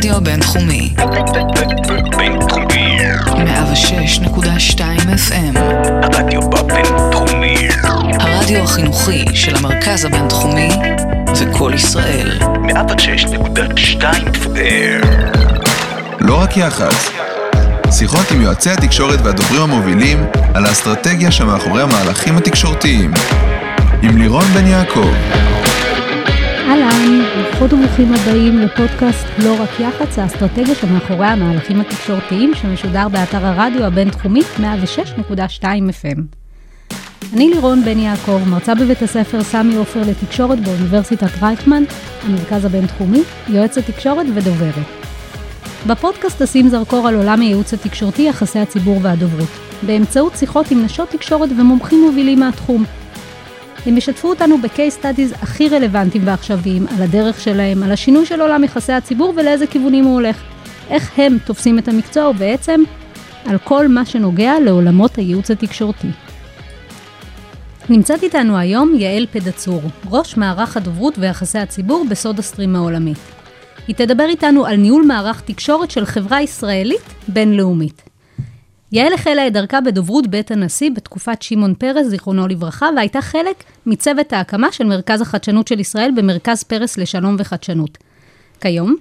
הרדיו הבינתחומי. בינתחומי. 106.2 FM. הרדיו בבינתחומי. הרדיו החינוכי של המרכז הבינתחומי זה קול ישראל. 106.2 FM. לא רק יח"צ. שיחות עם יועצי התקשורת והדוברים המובילים על האסטרטגיה שמאחורי המהלכים התקשורתיים. עם לירון בן יעקב. אהלן, ברוכות וברוכים הבאים לפודקאסט לא רק יח"צ, האסטרטגיה שמאחורי המהלכים התקשורתיים שמשודר באתר הרדיו הבינתחומי 106.2 FM. אני לירון בן יעקב, מרצה בבית הספר סמי עופר לתקשורת באוניברסיטת רייכמן, המרכז הבינתחומי, יועצת תקשורת ודוברת. בפודקאסט אשים זרקור על עולם הייעוץ התקשורתי, יחסי הציבור והדוברות, באמצעות שיחות עם נשות תקשורת ומומחים מובילים מהתחום. הם ישתפו אותנו ב-case studies הכי רלוונטיים ועכשוויים, על הדרך שלהם, על השינוי של עולם יחסי הציבור ולאיזה כיוונים הוא הולך. איך הם תופסים את המקצוע ובעצם על כל מה שנוגע לעולמות הייעוץ התקשורתי. נמצאת איתנו היום יעל פדצור, ראש מערך הדוברות ויחסי הציבור בסודה סטרים העולמית. היא תדבר איתנו על ניהול מערך תקשורת של חברה ישראלית בינלאומית. יעל החלה את דרכה בדוברות בית הנשיא בתקופת שמעון פרס, זיכרונו לברכה, והייתה חלק מצוות ההקמה של מרכז החדשנות של ישראל במרכז פרס לשלום וחדשנות. כיום,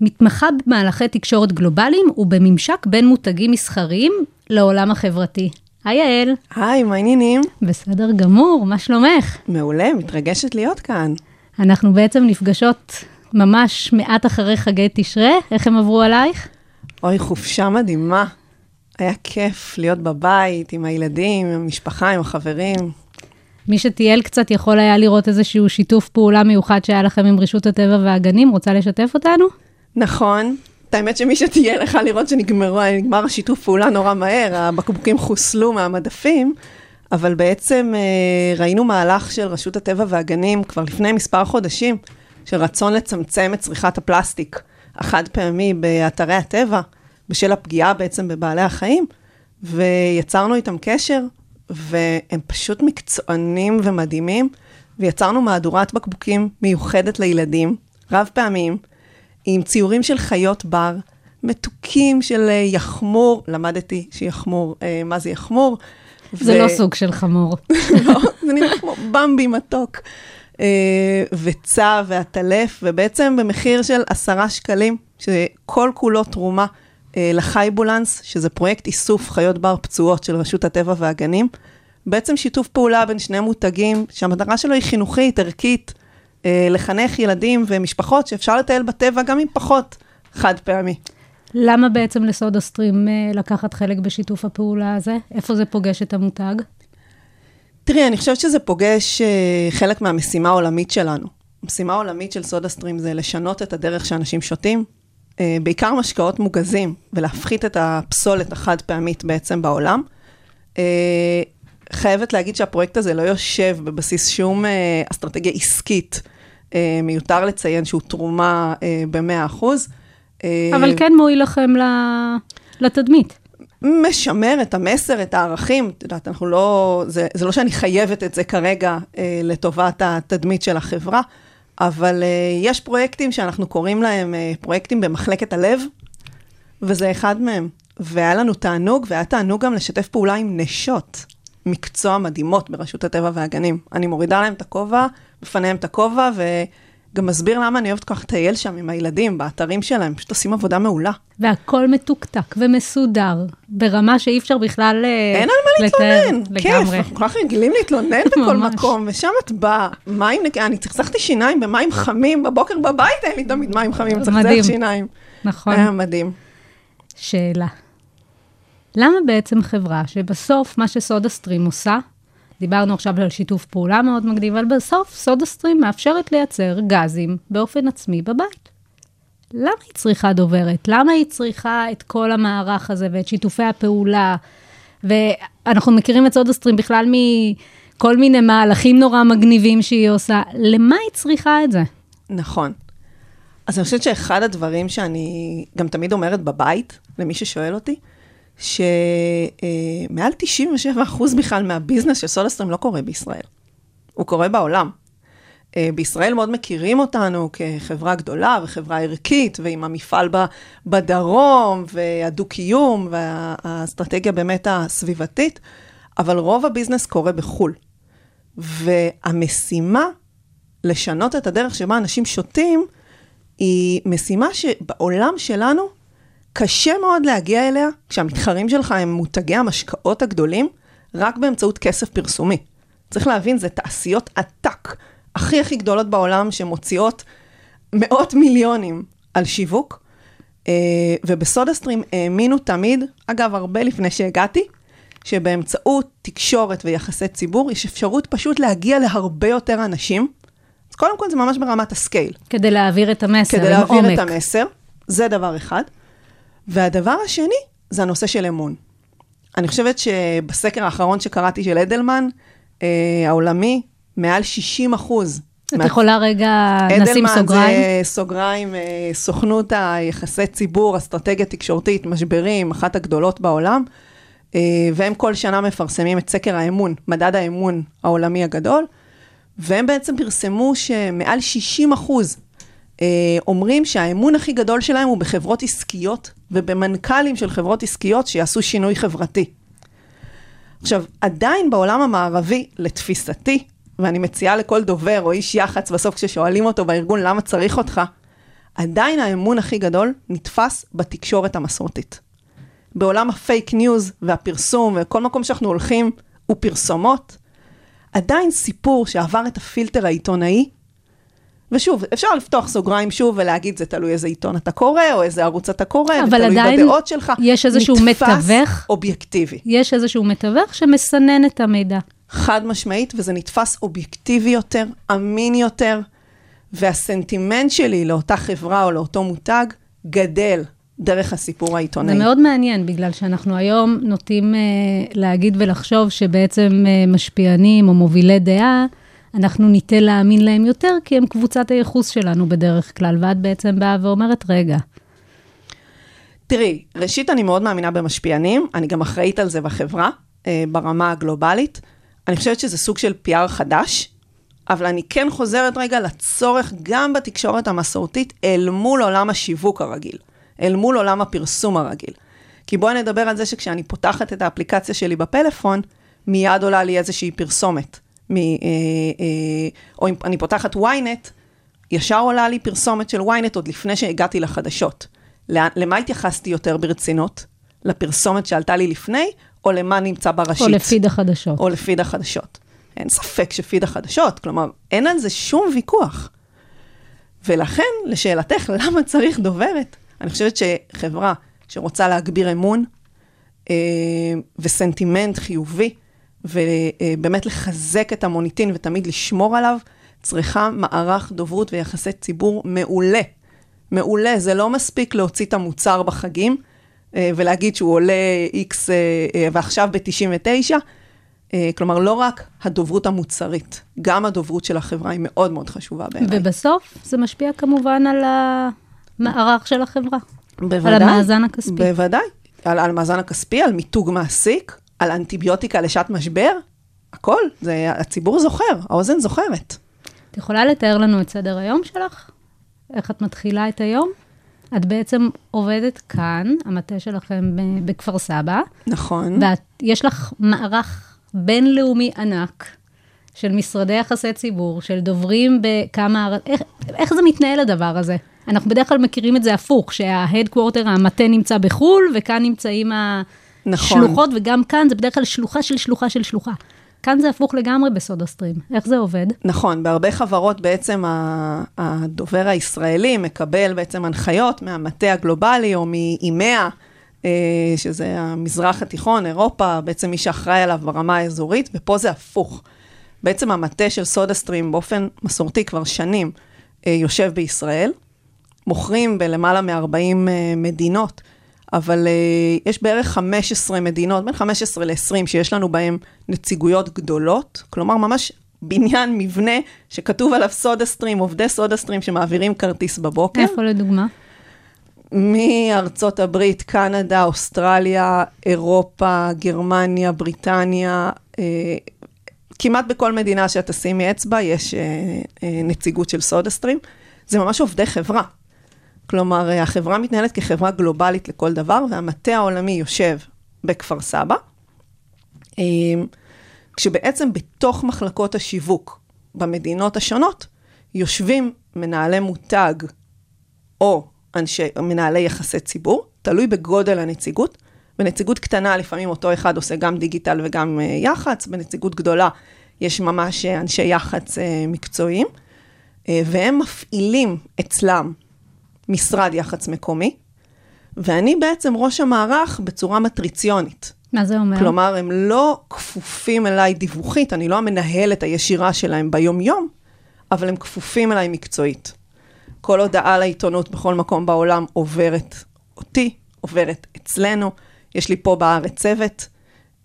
מתמחה במהלכי תקשורת גלובליים ובממשק בין מותגים מסחריים לעולם החברתי. היי יעל. היי, מה העניינים? בסדר גמור, מה שלומך? מעולה, מתרגשת להיות כאן. אנחנו בעצם נפגשות ממש מעט אחרי חגי תשרה, איך הם עברו עלייך? אוי, חופשה מדהימה. היה כיף להיות בבית, עם הילדים, עם המשפחה, עם החברים. מי שטייל קצת יכול היה לראות איזשהו שיתוף פעולה מיוחד שהיה לכם עם רשות הטבע והגנים, רוצה לשתף אותנו? נכון. את האמת שמי שתהיה לך לראות שנגמר השיתוף פעולה נורא מהר, הבקבוקים חוסלו מהמדפים, אבל בעצם אה, ראינו מהלך של רשות הטבע והגנים כבר לפני מספר חודשים, של רצון לצמצם את צריכת הפלסטיק החד פעמי באתרי הטבע, בשל הפגיעה בעצם בבעלי החיים, ויצרנו איתם קשר, והם פשוט מקצוענים ומדהימים, ויצרנו מהדורת בקבוקים מיוחדת לילדים, רב פעמים, עם ציורים של חיות בר, מתוקים של אה, יחמור, למדתי שיחמור, אה, מה זה יחמור? זה ו... לא סוג של חמור. לא, זה נראה כמו במבי מתוק. אה, וצע ועטלף, ובעצם במחיר של עשרה שקלים, שכל כולו תרומה לחייבולנס, שזה פרויקט איסוף חיות בר פצועות של רשות הטבע והגנים. בעצם שיתוף פעולה בין שני מותגים, שהמטרה שלו היא חינוכית, ערכית, אה, לחנך ילדים ומשפחות שאפשר לטייל בטבע גם עם פחות חד פעמי. למה בעצם לסודה סטרים לקחת חלק בשיתוף הפעולה הזה? איפה זה פוגש את המותג? תראי, אני חושבת שזה פוגש חלק מהמשימה העולמית שלנו. המשימה העולמית של סודה סטרים זה לשנות את הדרך שאנשים שותים, בעיקר משקאות מוגזים, ולהפחית את הפסולת החד פעמית בעצם בעולם. Uh, חייבת להגיד שהפרויקט הזה לא יושב בבסיס שום uh, אסטרטגיה עסקית. מיותר לציין שהוא תרומה uh, ב-100%. אבל כן מועיל לכם לתדמית. משמר את המסר, את הערכים. את יודעת, אנחנו לא, זה, זה לא שאני חייבת את זה כרגע אה, לטובת התדמית של החברה, אבל אה, יש פרויקטים שאנחנו קוראים להם אה, פרויקטים במחלקת הלב, וזה אחד מהם. והיה לנו תענוג, והיה תענוג גם לשתף פעולה עם נשות מקצוע מדהימות ברשות הטבע והגנים. אני מורידה להם את הכובע, בפניהם את הכובע, ו... גם מסביר למה אני אוהבת כל כך לטייל שם עם הילדים, באתרים שלהם, פשוט עושים עבודה מעולה. והכל מתוקתק ומסודר, ברמה שאי אפשר בכלל לתאר. אה, אין על מה להתלונן, כיף, אנחנו כל כך רגילים להתלונן בכל מקום, ושם את באה, מים, אני צחצחתי שיניים במים חמים, בבוקר בבית אין לי תמיד מים חמים, צחצח שיניים. נכון. היה מדהים. שאלה, למה בעצם חברה שבסוף מה שסודה סטרים עושה, דיברנו עכשיו על שיתוף פעולה מאוד מגניב, אבל בסוף סודה סטרים מאפשרת לייצר גזים באופן עצמי בבית. למה היא צריכה דוברת? למה היא צריכה את כל המערך הזה ואת שיתופי הפעולה? ואנחנו מכירים את סודה סטרים בכלל מכל מיני מהלכים נורא מגניבים שהיא עושה. למה היא צריכה את זה? נכון. אז אני חושבת שאחד הדברים שאני גם תמיד אומרת בבית, למי ששואל אותי, שמעל 97% בכלל מהביזנס של סולסטרים לא קורה בישראל. הוא קורה בעולם. אה, בישראל מאוד מכירים אותנו כחברה גדולה וחברה ערכית, ועם המפעל בדרום, והדו-קיום, והאסטרטגיה באמת הסביבתית, אבל רוב הביזנס קורה בחו"ל. והמשימה לשנות את הדרך שבה אנשים שותים, היא משימה שבעולם שלנו קשה מאוד להגיע אליה, כשהמתחרים שלך הם מותגי המשקאות הגדולים, רק באמצעות כסף פרסומי. צריך להבין, זה תעשיות עתק, הכי הכי גדולות בעולם, שמוציאות מאות מיליונים על שיווק. אה, ובסודה סטרים האמינו תמיד, אגב, הרבה לפני שהגעתי, שבאמצעות תקשורת ויחסי ציבור, יש אפשרות פשוט להגיע להרבה יותר אנשים. אז קודם כל זה ממש ברמת הסקייל. כדי להעביר את המסר כדי להעביר עומק. את המסר, זה דבר אחד. והדבר השני, זה הנושא של אמון. אני חושבת שבסקר האחרון שקראתי של אדלמן, אה, העולמי, מעל 60 אחוז. את יכולה רגע נשים סוגריים? אדלמן זה סוגריים, אה, סוכנות היחסי ציבור, אסטרטגיה תקשורתית, משברים, אחת הגדולות בעולם, אה, והם כל שנה מפרסמים את סקר האמון, מדד האמון העולמי הגדול, והם בעצם פרסמו שמעל 60 אחוז אומרים שהאמון הכי גדול שלהם הוא בחברות עסקיות ובמנכ"לים של חברות עסקיות שיעשו שינוי חברתי. עכשיו, עדיין בעולם המערבי, לתפיסתי, ואני מציעה לכל דובר או איש יח"צ בסוף כששואלים אותו בארגון למה צריך אותך, עדיין האמון הכי גדול נתפס בתקשורת המסורתית. בעולם הפייק ניוז והפרסום וכל מקום שאנחנו הולכים הוא פרסומות, עדיין סיפור שעבר את הפילטר העיתונאי, ושוב, אפשר לפתוח סוגריים שוב ולהגיד, זה תלוי איזה עיתון אתה קורא, או איזה ערוץ אתה קורא, אבל ותלוי עדיין בדעות שלך. יש איזשהו נתפס מתווך. אובייקטיבי. יש איזשהו מתווך שמסנן את המידע. חד משמעית, וזה נתפס אובייקטיבי יותר, אמין יותר, והסנטימנט שלי לאותה חברה או לאותו מותג גדל דרך הסיפור העיתונאי. זה מאוד מעניין, בגלל שאנחנו היום נוטים אה, להגיד ולחשוב שבעצם אה, משפיענים או מובילי דעה, אנחנו ניטה להאמין להם יותר, כי הם קבוצת הייחוס שלנו בדרך כלל, ואת בעצם באה ואומרת, רגע, תראי, ראשית, אני מאוד מאמינה במשפיענים, אני גם אחראית על זה בחברה, אה, ברמה הגלובלית. אני חושבת שזה סוג של PR חדש, אבל אני כן חוזרת רגע לצורך גם בתקשורת המסורתית אל מול עולם השיווק הרגיל, אל מול עולם הפרסום הרגיל. כי בואי נדבר על זה שכשאני פותחת את האפליקציה שלי בפלאפון, מיד עולה לי איזושהי פרסומת. מ, אה, אה, או אם אני פותחת ynet, ישר עולה לי פרסומת של ynet עוד לפני שהגעתי לחדשות. למה התייחסתי יותר ברצינות? לפרסומת שעלתה לי לפני, או למה נמצא בראשית? או לפיד החדשות. או לפיד החדשות. אין ספק שפיד החדשות, כלומר, אין על זה שום ויכוח. ולכן, לשאלתך, למה צריך דוברת? אני חושבת שחברה שרוצה להגביר אמון אה, וסנטימנט חיובי, ובאמת לחזק את המוניטין ותמיד לשמור עליו, צריכה מערך דוברות ויחסי ציבור מעולה. מעולה, זה לא מספיק להוציא את המוצר בחגים אה, ולהגיד שהוא עולה X אה, אה, ועכשיו ב-99. אה, כלומר, לא רק הדוברות המוצרית, גם הדוברות של החברה היא מאוד מאוד חשובה בעיניי. ובסוף זה משפיע כמובן על המערך של החברה. בוודאי. על המאזן הכספי. בוודאי. על, על מאזן הכספי, על מיתוג מעסיק, על אנטיביוטיקה לשעת משבר, הכל. זה, הציבור זוכר, האוזן זוכרת. את יכולה לתאר לנו את סדר היום שלך? איך את מתחילה את היום? את בעצם עובדת כאן, המטה שלכם בכפר סבא, נכון. ויש לך מערך בינלאומי ענק של משרדי יחסי ציבור, של דוברים בכמה... איך, איך זה מתנהל הדבר הזה? אנחנו בדרך כלל מכירים את זה הפוך, שההדקוורטר, המטה נמצא בחו"ל, וכאן נמצאים נכון. השלוחות, וגם כאן זה בדרך כלל שלוחה של שלוחה של שלוחה. כאן זה הפוך לגמרי בסודה סטרים. איך זה עובד? נכון, בהרבה חברות בעצם הדובר הישראלי מקבל בעצם הנחיות מהמטה הגלובלי או מאימea, אה, שזה המזרח התיכון, אירופה, בעצם מי שאחראי עליו ברמה האזורית, ופה זה הפוך. בעצם המטה של סודה סטרים באופן מסורתי כבר שנים אה, יושב בישראל, מוכרים בלמעלה מ-40 מדינות, אבל uh, יש בערך 15 מדינות, בין 15 ל-20, שיש לנו בהן נציגויות גדולות, כלומר ממש בניין, מבנה, שכתוב עליו סודה סטרים, עובדי סודה סטרים שמעבירים כרטיס בבוקר. איפה לדוגמה? מארצות הברית, קנדה, אוסטרליה, אירופה, גרמניה, בריטניה, אה, כמעט בכל מדינה שאת תשימי אצבע יש אה, אה, נציגות של סודה סטרים. זה ממש עובדי חברה. כלומר, אה, החברה מתנהלת כחברה גלובלית לכל דבר, והמטה העולמי יושב בכפר סבא. אה, כשבעצם בתוך מחלקות השיווק במדינות השונות, יושבים מנהלי מותג או אנשי, מנהלי יחסי ציבור, תלוי בגודל הנציגות. בנציגות קטנה לפעמים אותו אחד עושה גם דיגיטל וגם uh, יח"צ, בנציגות גדולה יש ממש uh, אנשי יח"צ מקצועיים, והם מפעילים אצלם משרד יח"צ מקומי, ואני בעצם ראש המערך בצורה מטריציונית. מה זה אומר? כלומר, הם לא כפופים אליי דיווחית, אני לא המנהלת הישירה שלהם ביום-יום, אבל הם כפופים אליי מקצועית. כל הודעה לעיתונות בכל מקום בעולם עוברת אותי, עוברת אצלנו. יש לי פה בארץ צוות,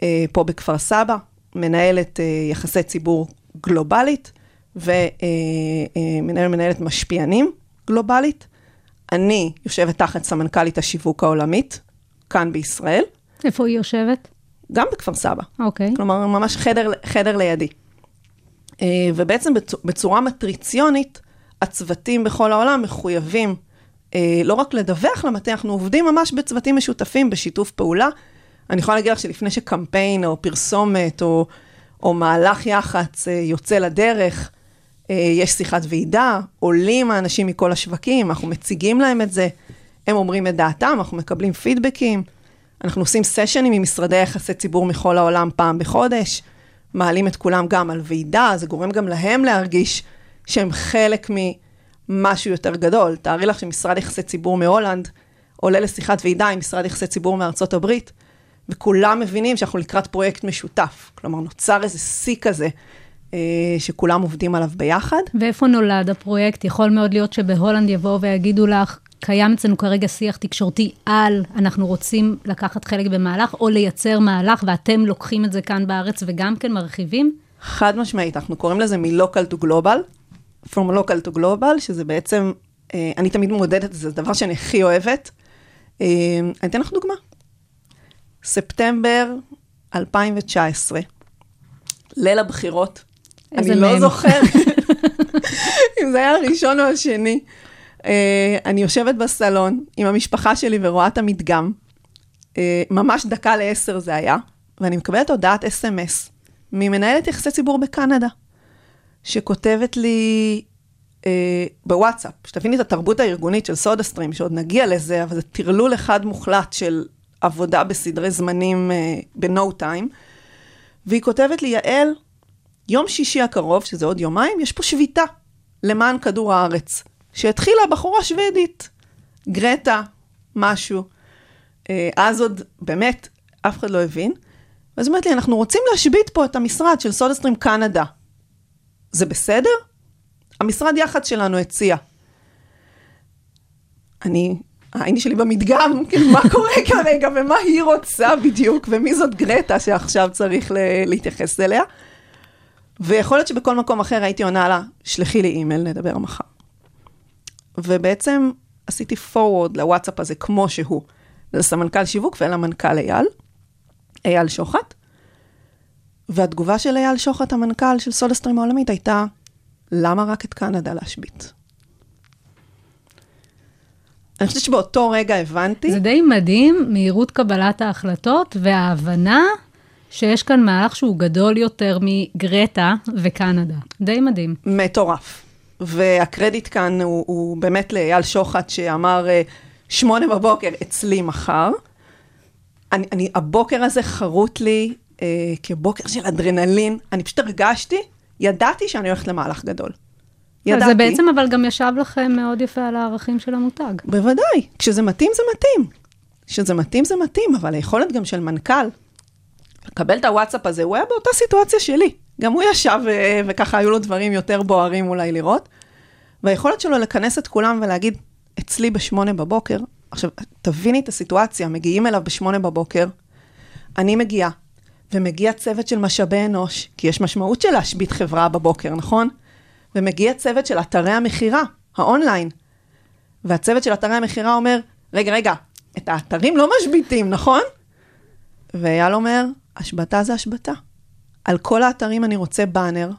אה, פה בכפר סבא, מנהלת אה, יחסי ציבור גלובלית, ומנהל מנהלת משפיענים גלובלית. אני יושבת תחת סמנכ"לית השיווק העולמית, כאן בישראל, איפה היא יושבת? גם בכפר סבא. אוקיי. כלומר, ממש חדר, חדר לידי. אה, ובעצם בצ- בצורה מטריציונית, הצוותים בכל העולם מחויבים אה, לא רק לדווח למטה, אנחנו עובדים ממש בצוותים משותפים, בשיתוף פעולה. אני יכולה להגיד לך שלפני שקמפיין או פרסומת או, או מהלך יח"צ אה, יוצא לדרך, יש שיחת ועידה, עולים האנשים מכל השווקים, אנחנו מציגים להם את זה, הם אומרים את דעתם, אנחנו מקבלים פידבקים, אנחנו עושים סשנים עם משרדי יחסי ציבור מכל העולם פעם בחודש, מעלים את כולם גם על ועידה, זה גורם גם להם להרגיש שהם חלק ממשהו יותר גדול. תארי לך שמשרד יחסי ציבור מהולנד עולה לשיחת ועידה עם משרד יחסי ציבור מארצות הברית, וכולם מבינים שאנחנו לקראת פרויקט משותף. כלומר, נוצר איזה שיא כזה, אה, שכולם עובדים עליו ביחד. ואיפה נולד הפרויקט? יכול מאוד להיות שבהולנד יבואו ויגידו לך, קיים אצלנו כרגע שיח תקשורתי על, אנחנו רוצים לקחת חלק במהלך, או לייצר מהלך, ואתם לוקחים את זה כאן בארץ וגם כן מרחיבים? חד משמעית, אנחנו קוראים לזה מ-local to global, from local to global, שזה בעצם, אה, אני תמיד מודדת, זה הדבר שאני הכי אוהבת. אה, אני אתן לך דוגמה. ספטמבר 2019, ליל הבחירות. אני לא. זוכרת אם זה היה הראשון או השני. אה, אני יושבת בסלון עם המשפחה שלי ורואה את המדגם. אה, ממש דקה לעשר זה היה, ואני מקבלת הודעת אס.אם.אס ממנהלת יחסי ציבור בקנדה, שכותבת לי אה, בוואטסאפ, שתביני את התרבות הארגונית של סודה סטרים, שעוד נגיע לזה, אבל זה טרלול אחד מוחלט של עבודה בסדרי זמנים אה, ב-no time, והיא כותבת לי, יעל, יום שישי הקרוב, שזה עוד יומיים, יש פה שביתה למען כדור הארץ, שהתחילה בחורה שוודית, גרטה, משהו. אה, אז עוד באמת אף אחד לא הבין. היא אומרת לי, אנחנו רוצים להשבית פה את המשרד של סודה סטרים קנדה. זה בסדר? המשרד יח"צ שלנו הציע. אני, העין שלי במדגם, כאילו, מה קורה כרגע, ומה היא רוצה בדיוק, ומי זאת גרטה שעכשיו צריך להתייחס אליה. ויכול להיות שבכל מקום אחר הייתי עונה לה, שלחי לי אימייל, נדבר מחר. ובעצם עשיתי forward לוואטסאפ הזה כמו שהוא, לסמנכ"ל שיווק ולמנכ"ל אייל, אייל שוחט. והתגובה של אייל שוחט, המנכ"ל של סודה העולמית, הייתה, למה רק את קנדה להשבית? אני חושבת שבאותו רגע הבנתי, זה די מדהים, מהירות קבלת ההחלטות וההבנה שיש כאן מהלך שהוא גדול יותר מגרטה וקנדה. די מדהים. מטורף. והקרדיט כאן הוא, הוא באמת לאייל שוחט, שאמר, אה, שמונה בבוקר, אצלי מחר. אני, אני, הבוקר הזה חרוט לי אה, כבוקר של אדרנלין. אני פשוט הרגשתי, ידעתי שאני הולכת למהלך גדול. ידעתי. זה בעצם אבל גם ישב לכם מאוד יפה על הערכים של המותג. בוודאי, כשזה מתאים זה מתאים. כשזה מתאים זה מתאים, אבל היכולת גם של מנכ"ל לקבל את הוואטסאפ הזה, הוא היה באותה סיטואציה שלי. גם הוא ישב אה, וככה היו לו דברים יותר בוערים אולי לראות. והיכולת שלו לכנס את כולם ולהגיד, אצלי בשמונה בבוקר, עכשיו, תביני את הסיטואציה, מגיעים אליו בשמונה בבוקר, אני מגיעה, ומגיע צוות של משאבי אנוש, כי יש משמעות של להשבית חברה בבוקר, נכון? ומגיע צוות של אתרי המכירה, האונליין. והצוות של אתרי המכירה אומר, רגע, רגע, את האתרים לא משביתים, נכון? ואייל אומר, השבתה זה השבתה. על כל האתרים אני רוצה באנר.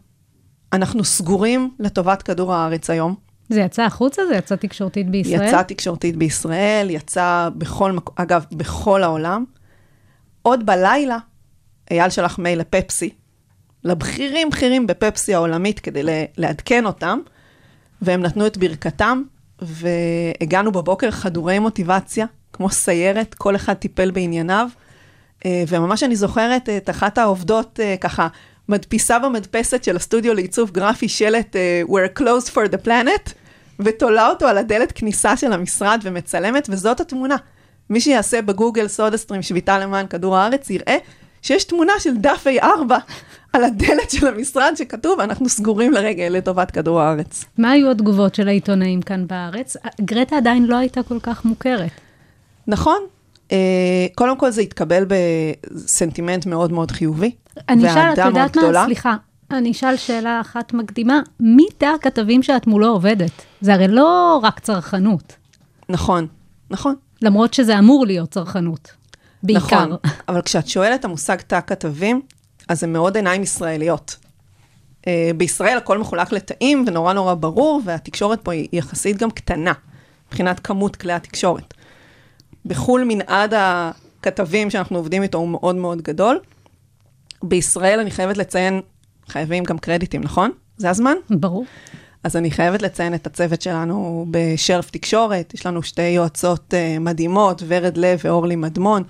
אנחנו סגורים לטובת כדור הארץ היום. זה יצא החוצה? זה יצא תקשורתית בישראל? יצא תקשורתית בישראל, יצא בכל מקום, אגב, בכל העולם. עוד בלילה, אייל שלח מייל לפפסי, לבכירים בכירים בפפסי העולמית כדי לעדכן אותם, והם נתנו את ברכתם, והגענו בבוקר חדורי מוטיבציה, כמו סיירת, כל אחד טיפל בענייניו, וממש אני זוכרת את אחת העובדות אה, ככה, מדפיסה במדפסת של הסטודיו לעיצוב גרפי שלט אה, We're closed for the planet, ותולה אותו על הדלת כניסה של המשרד ומצלמת, וזאת התמונה. מי שיעשה בגוגל סודה סטרים שביתה למען כדור הארץ, יראה שיש תמונה של דף A4 על הדלת של המשרד שכתוב, אנחנו סגורים לרגע לטובת כדור הארץ. מה היו התגובות של העיתונאים כאן בארץ? גרטה עדיין לא הייתה כל כך מוכרת. נכון, אה, קודם כל זה התקבל בסנטימנט מאוד מאוד חיובי. אני אשאל, את יודעת מה? גדולה. סליחה. אני אשאל שאלה אחת מקדימה. מי תא הכתבים שאת מולו עובדת? זה הרי לא רק צרכנות, נכון, נכון. למרות שזה אמור להיות צרכנות. בעיקר. נכון, אבל כשאת שואלת את המושג תא כתבים, אז זה מאוד עיניים ישראליות. Uh, בישראל הכל מחולק לתאים ונורא נורא ברור, והתקשורת פה היא יחסית גם קטנה, מבחינת כמות כלי התקשורת. בחו"ל מנעד הכתבים שאנחנו עובדים איתו הוא מאוד מאוד גדול. בישראל אני חייבת לציין, חייבים גם קרדיטים, נכון? זה הזמן? ברור. אז אני חייבת לציין את הצוות שלנו בשרף תקשורת. יש לנו שתי יועצות uh, מדהימות, ורד לב ואורלי מדמון,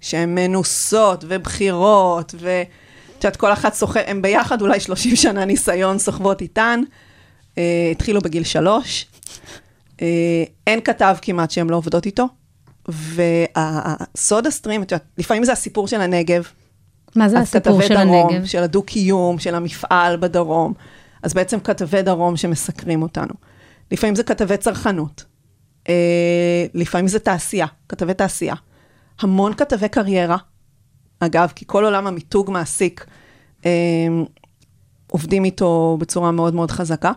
שהן מנוסות ובכירות, ואת יודעת, כל אחת סוחבת, הן ביחד אולי 30 שנה ניסיון סוחבות איתן. Uh, התחילו בגיל שלוש. Uh, אין כתב כמעט שהן לא עובדות איתו. והסודה סטרים, את יודעת, לפעמים זה הסיפור של הנגב, מה זה הסיפור של דרום, הנגב? של הדו-קיום, של המפעל בדרום. אז בעצם כתבי דרום שמסקרים אותנו. לפעמים זה כתבי צרכנות. אה, לפעמים זה תעשייה, כתבי תעשייה. המון כתבי קריירה. אגב, כי כל עולם המיתוג מעסיק, אה, עובדים איתו בצורה מאוד מאוד חזקה.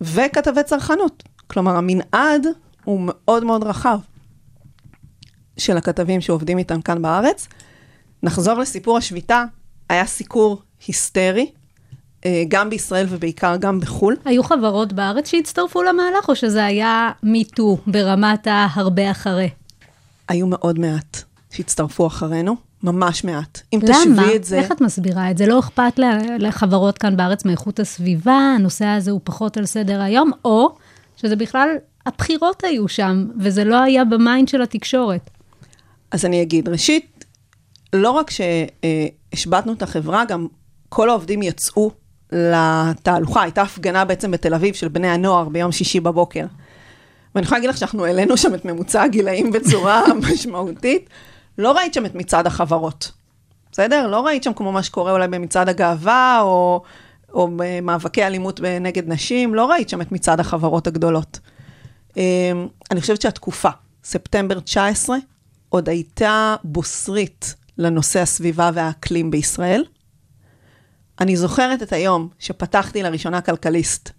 וכתבי צרכנות. כלומר, המנעד הוא מאוד מאוד רחב של הכתבים שעובדים איתם כאן בארץ. נחזור לסיפור השביתה, היה סיקור היסטרי, אה, גם בישראל ובעיקר גם בחו"ל. היו חברות בארץ שהצטרפו למהלך, או שזה היה me too ברמת ההרבה אחרי? היו מאוד מעט שהצטרפו אחרינו, ממש מעט. אם למה? תשווי את זה... איך את מסבירה את זה? לא אכפת לחברות כאן בארץ מאיכות הסביבה, הנושא הזה הוא פחות על סדר היום, או שזה בכלל, הבחירות היו שם, וזה לא היה ב mind של התקשורת. אז אני אגיד, ראשית, לא רק שהשבתנו את החברה, גם כל העובדים יצאו לתהלוכה. הייתה הפגנה בעצם בתל אביב של בני הנוער ביום שישי בבוקר. ואני יכולה להגיד לך שאנחנו העלינו שם את ממוצע הגילאים בצורה משמעותית. לא ראית שם את מצעד החברות, בסדר? לא ראית שם כמו מה שקורה אולי במצעד הגאווה, או, או במאבקי אלימות נגד נשים, לא ראית שם את מצעד החברות הגדולות. אמ, אני חושבת שהתקופה, ספטמבר 19, עוד הייתה בוסרית לנושא הסביבה והאקלים בישראל. אני זוכרת את היום שפתחתי לראשונה כלכליסט,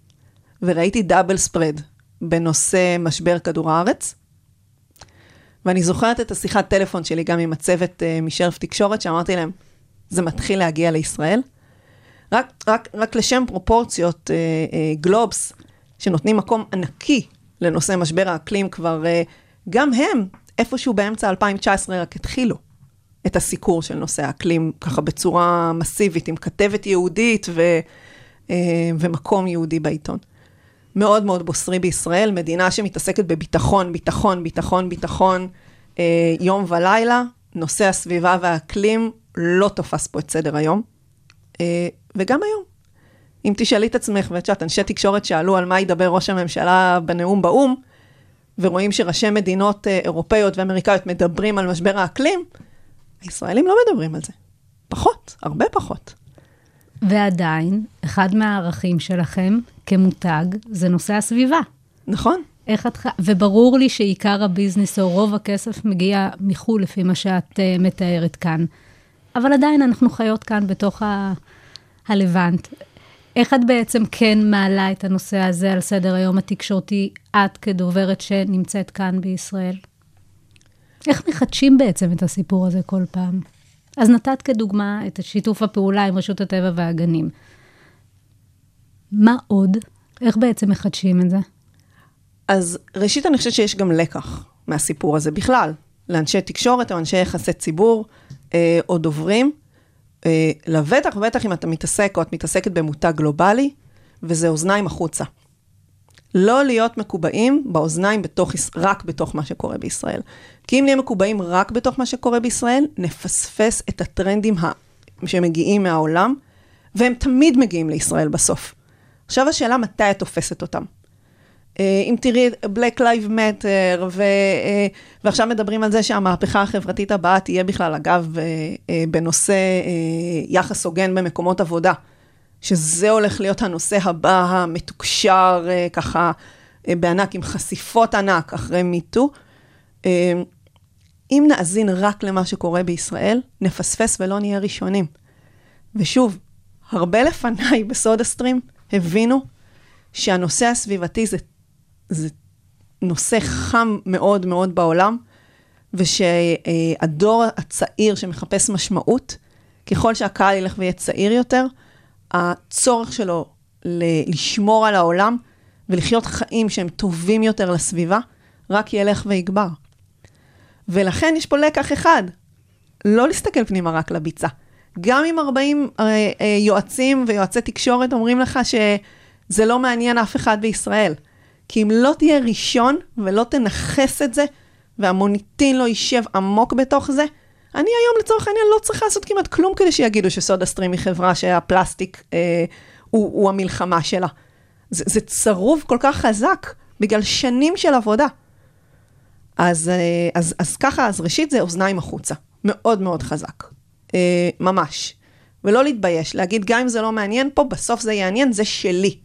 וראיתי דאבל ספרד בנושא משבר כדור הארץ, ואני זוכרת את השיחת טלפון שלי גם עם הצוות uh, משרף תקשורת, שאמרתי להם, זה מתחיל להגיע לישראל. רק, רק, רק לשם פרופורציות, uh, uh, גלובס, שנותנים מקום ענקי לנושא משבר האקלים, כבר uh, גם הם, איפשהו באמצע 2019 רק התחילו את הסיקור של נושא האקלים, ככה בצורה מסיבית, עם כתבת יהודית ו, uh, ומקום יהודי בעיתון. מאוד מאוד בוסרי בישראל, מדינה שמתעסקת בביטחון, ביטחון, ביטחון, ביטחון, אה, יום ולילה. נושא הסביבה והאקלים לא תופס פה את סדר היום. אה, וגם היום. אם תשאלי את עצמך, ואת יודעת, אנשי תקשורת שאלו על מה ידבר ראש הממשלה בנאום באו"ם, ורואים שראשי מדינות אה, אירופאיות ואמריקאיות מדברים על משבר האקלים, הישראלים לא מדברים על זה. פחות, הרבה פחות. ועדיין, אחד מהערכים שלכם כמותג זה נושא הסביבה. נכון? איך את... וברור לי שעיקר הביזנס או רוב הכסף מגיע מחו"ל, לפי מה שאת uh, מתארת כאן. אבל עדיין אנחנו חיות כאן בתוך ה... הלבנט. איך את בעצם כן מעלה את הנושא הזה על סדר היום התקשורתי, את כדוברת שנמצאת כאן בישראל? איך מחדשים בעצם את הסיפור הזה כל פעם? אז נתת כדוגמה את שיתוף הפעולה עם רשות הטבע והגנים. מה עוד? איך בעצם מחדשים את זה? אז ראשית, אני חושבת שיש גם לקח מהסיפור הזה בכלל, לאנשי תקשורת או אנשי יחסי ציבור אה, או דוברים. אה, לבטח ובטח אם אתה מתעסק או את מתעסקת במותג גלובלי, וזה אוזניים החוצה. לא להיות מקובעים באוזניים בתוך, רק בתוך מה שקורה בישראל. כי אם נהיה מקובעים רק בתוך מה שקורה בישראל, נפספס את הטרנדים שמגיעים מהעולם, והם תמיד מגיעים לישראל בסוף. עכשיו השאלה מתי את תופסת אותם. אה, אם תראי Black Lives Matter, ו, אה, ועכשיו מדברים על זה שהמהפכה החברתית הבאה תהיה בכלל, אגב, אה, בנושא יחס הוגן במקומות עבודה, שזה הולך להיות הנושא הבא המתוקשר, ככה, בענק, עם חשיפות ענק אחרי מיטו. אם נאזין רק למה שקורה בישראל, נפספס ולא נהיה ראשונים. ושוב, הרבה לפניי בסודה סטרים הבינו שהנושא הסביבתי זה, זה נושא חם מאוד מאוד בעולם, ושהדור הצעיר שמחפש משמעות, ככל שהקהל ילך ויהיה צעיר יותר, הצורך שלו לשמור על העולם ולחיות חיים שהם טובים יותר לסביבה, רק ילך ויגבר. ולכן יש פה לקח אחד, לא להסתכל פנימה רק לביצה. גם אם 40 אה, אה, יועצים ויועצי תקשורת אומרים לך שזה לא מעניין אף אחד בישראל. כי אם לא תהיה ראשון ולא תנכס את זה, והמוניטין לא יישב עמוק בתוך זה, אני היום לצורך העניין לא צריכה לעשות כמעט כלום כדי שיגידו שסודה סטרים היא חברה שהפלסטיק אה, הוא, הוא המלחמה שלה. זה, זה צרוב כל כך חזק, בגלל שנים של עבודה. אז, אה, אז, אז ככה, אז ראשית זה אוזניים החוצה. מאוד מאוד חזק. אה, ממש. ולא להתבייש, להגיד, גם אם זה לא מעניין פה, בסוף זה יעניין, זה שלי.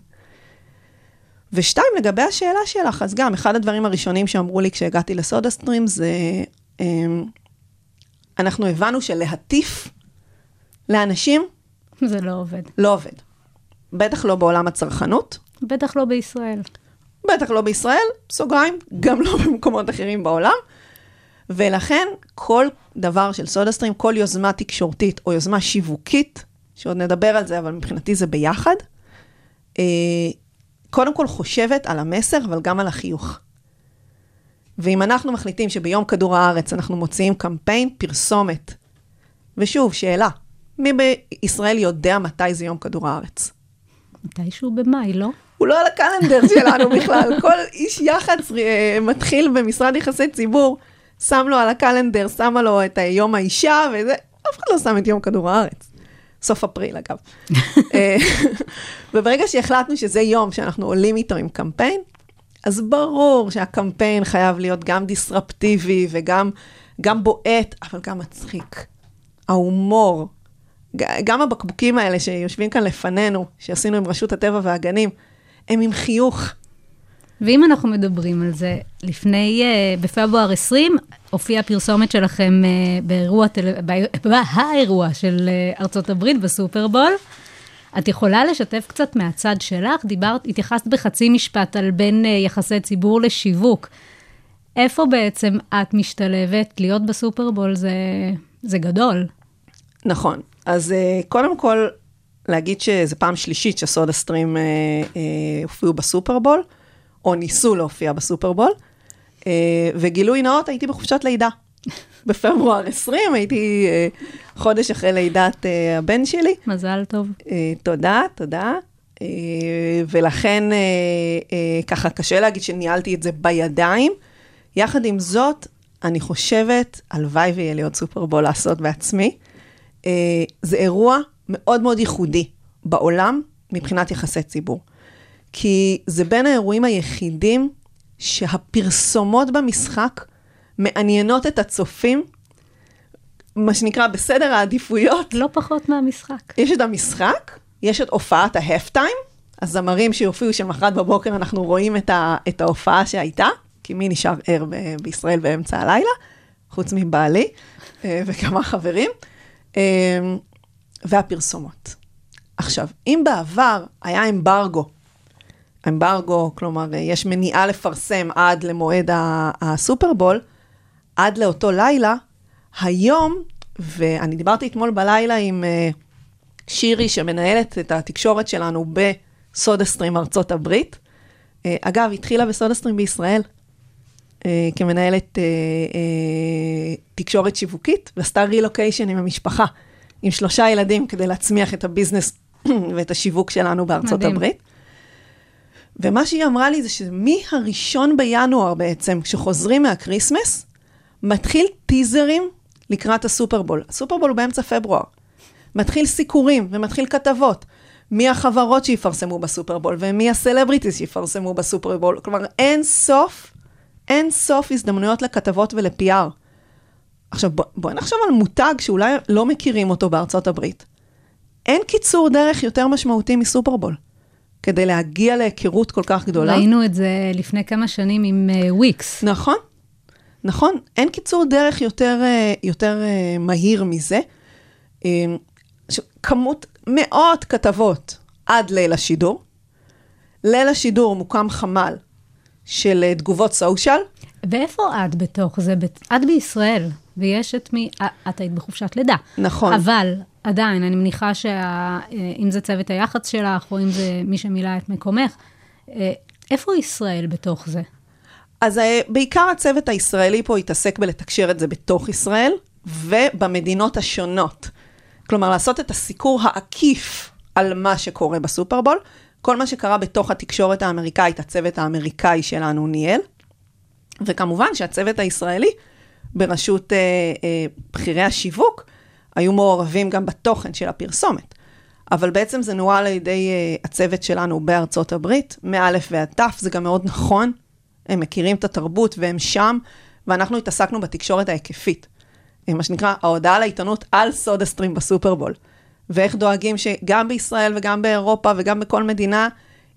ושתיים, לגבי השאלה שלך, אז גם, אחד הדברים הראשונים שאמרו לי כשהגעתי לסודה סטרים זה, אה, אנחנו הבנו שלהטיף לאנשים זה לא עובד. לא עובד. בטח לא בעולם הצרכנות, בטח לא בישראל. בטח לא בישראל, סוגריים, גם לא במקומות אחרים בעולם. ולכן כל דבר של סודה סטרים, כל יוזמה תקשורתית או יוזמה שיווקית, שעוד נדבר על זה, אבל מבחינתי זה ביחד, אה, קודם כל חושבת על המסר, אבל גם על החיוך. ואם אנחנו מחליטים שביום כדור הארץ אנחנו מוציאים קמפיין, פרסומת, ושוב, שאלה, מי בישראל יודע מתי זה יום כדור הארץ? מתישהו במאי, לא? הוא לא על הקלנדר שלנו בכלל. כל איש יח"צ אה, מתחיל במשרד יחסי ציבור, שם לו על הקלנדר, שמה לו את יום האישה, וזה, אף אחד לא שם את יום כדור הארץ. סוף אפריל, אגב. אה, וברגע שהחלטנו שזה יום שאנחנו עולים איתו עם קמפיין, אז ברור שהקמפיין חייב להיות גם דיסרפטיבי וגם גם בועט, אבל גם מצחיק. ההומור, גם הבקבוקים האלה שיושבים כאן לפנינו, שעשינו עם רשות הטבע והגנים, הם עם חיוך. ואם אנחנו מדברים על זה, לפני, uh, בפברואר 20, הופיעה פרסומת שלכם uh, באירוע, טל... באירוע של uh, ארצות הברית בסופרבול. את יכולה לשתף קצת מהצד שלך? דיברת, התייחסת בחצי משפט על בין uh, יחסי ציבור לשיווק. איפה בעצם את משתלבת? להיות בסופרבול זה, זה גדול. נכון. אז uh, קודם כל, להגיד שזו פעם שלישית שסודה סטרים uh, uh, הופיעו בסופרבול, או ניסו להופיע בסופרבול, uh, וגילוי נאות, הייתי בחופשת לידה. בפברואר 20, הייתי uh, חודש אחרי לידת uh, הבן שלי. מזל טוב. תודה, תודה. ולכן ככה קשה להגיד שניהלתי את זה בידיים. יחד עם זאת, אני חושבת, הלוואי ויהיה לי עוד סופרבול לעשות בעצמי. זה אירוע מאוד מאוד ייחודי בעולם מבחינת יחסי ציבור. כי זה בין האירועים היחידים שהפרסומות במשחק מעניינות את הצופים, מה שנקרא בסדר העדיפויות. לא פחות מהמשחק. יש את המשחק, יש את הופעת ההפטיים, הזמרים שיופיעו שמחרת בבוקר אנחנו רואים את, ה, את ההופעה שהייתה, כי מי נשאר ער ב- בישראל באמצע הלילה, חוץ מבעלי אה, וכמה חברים, אה, והפרסומות. עכשיו, אם בעבר היה אמברגו, אמברגו, כלומר, יש מניעה לפרסם עד למועד הסופרבול, עד לאותו לילה, היום, ואני דיברתי אתמול בלילה עם אה, שירי, שמנהלת את התקשורת שלנו בסודה סטרים ארצות הברית. אה, אגב, התחילה בסודה סטרים בישראל, אה, כמנהלת תקשורת שיווקית, ועשתה רילוקיישן עם המשפחה, עם שלושה ילדים, כדי להצמיח את ה business ואת השיווק שלנו בארצות מדהים. הברית. ומה שהיא אמרה לי זה שמהראשון בינואר בעצם, כשחוזרים מה Christmas, מתחיל טיזרים לקראת הסופרבול. הסופרבול הוא באמצע פברואר. מתחיל סיקורים ומתחיל כתבות. מי החברות שיפרסמו בסופרבול ומי ה celebrities שיפרסמו בסופרבול. כלומר, אין סוף, אין סוף הזדמנויות לכתבות ול-PR. עכשיו, בוא, בואי נחשוב על מותג שאולי לא מכירים אותו בארצות הברית. אין קיצור דרך יותר משמעותי מסופרבול, כדי להגיע להיכרות כל כך גדולה. ראינו את זה לפני כמה שנים עם אה, וויקס. נכון, נכון. אין קיצור דרך יותר, אה, יותר אה, מהיר מזה. ש- כמות מאות כתבות עד ליל השידור. ליל השידור מוקם חמ"ל של אה, תגובות סושיאל. ואיפה את בתוך זה? את בישראל, ויש את מי... אה, את היית בחופשת לידה. נכון. אבל עדיין, אני מניחה שאם זה צוות היח"צ שלך, או אם זה מי שמילא את מקומך, אה, איפה ישראל בתוך זה? אז אה, בעיקר הצוות הישראלי פה התעסק בלתקשר את זה בתוך ישראל ובמדינות השונות. כלומר, לעשות את הסיקור העקיף על מה שקורה בסופרבול. כל מה שקרה בתוך התקשורת האמריקאית, הצוות האמריקאי שלנו ניהל. וכמובן שהצוות הישראלי, בראשות אה, אה, בכירי השיווק, היו מעורבים גם בתוכן של הפרסומת. אבל בעצם זה נוהל על ידי uh, הצוות שלנו בארצות הברית, מא' ועד ת', זה גם מאוד נכון. הם מכירים את התרבות והם שם, ואנחנו התעסקנו בתקשורת ההיקפית. אה, מה שנקרא, ההודעה לעיתונות על סודה סטרים בסופרבול. ואיך דואגים שגם בישראל וגם באירופה וגם בכל מדינה,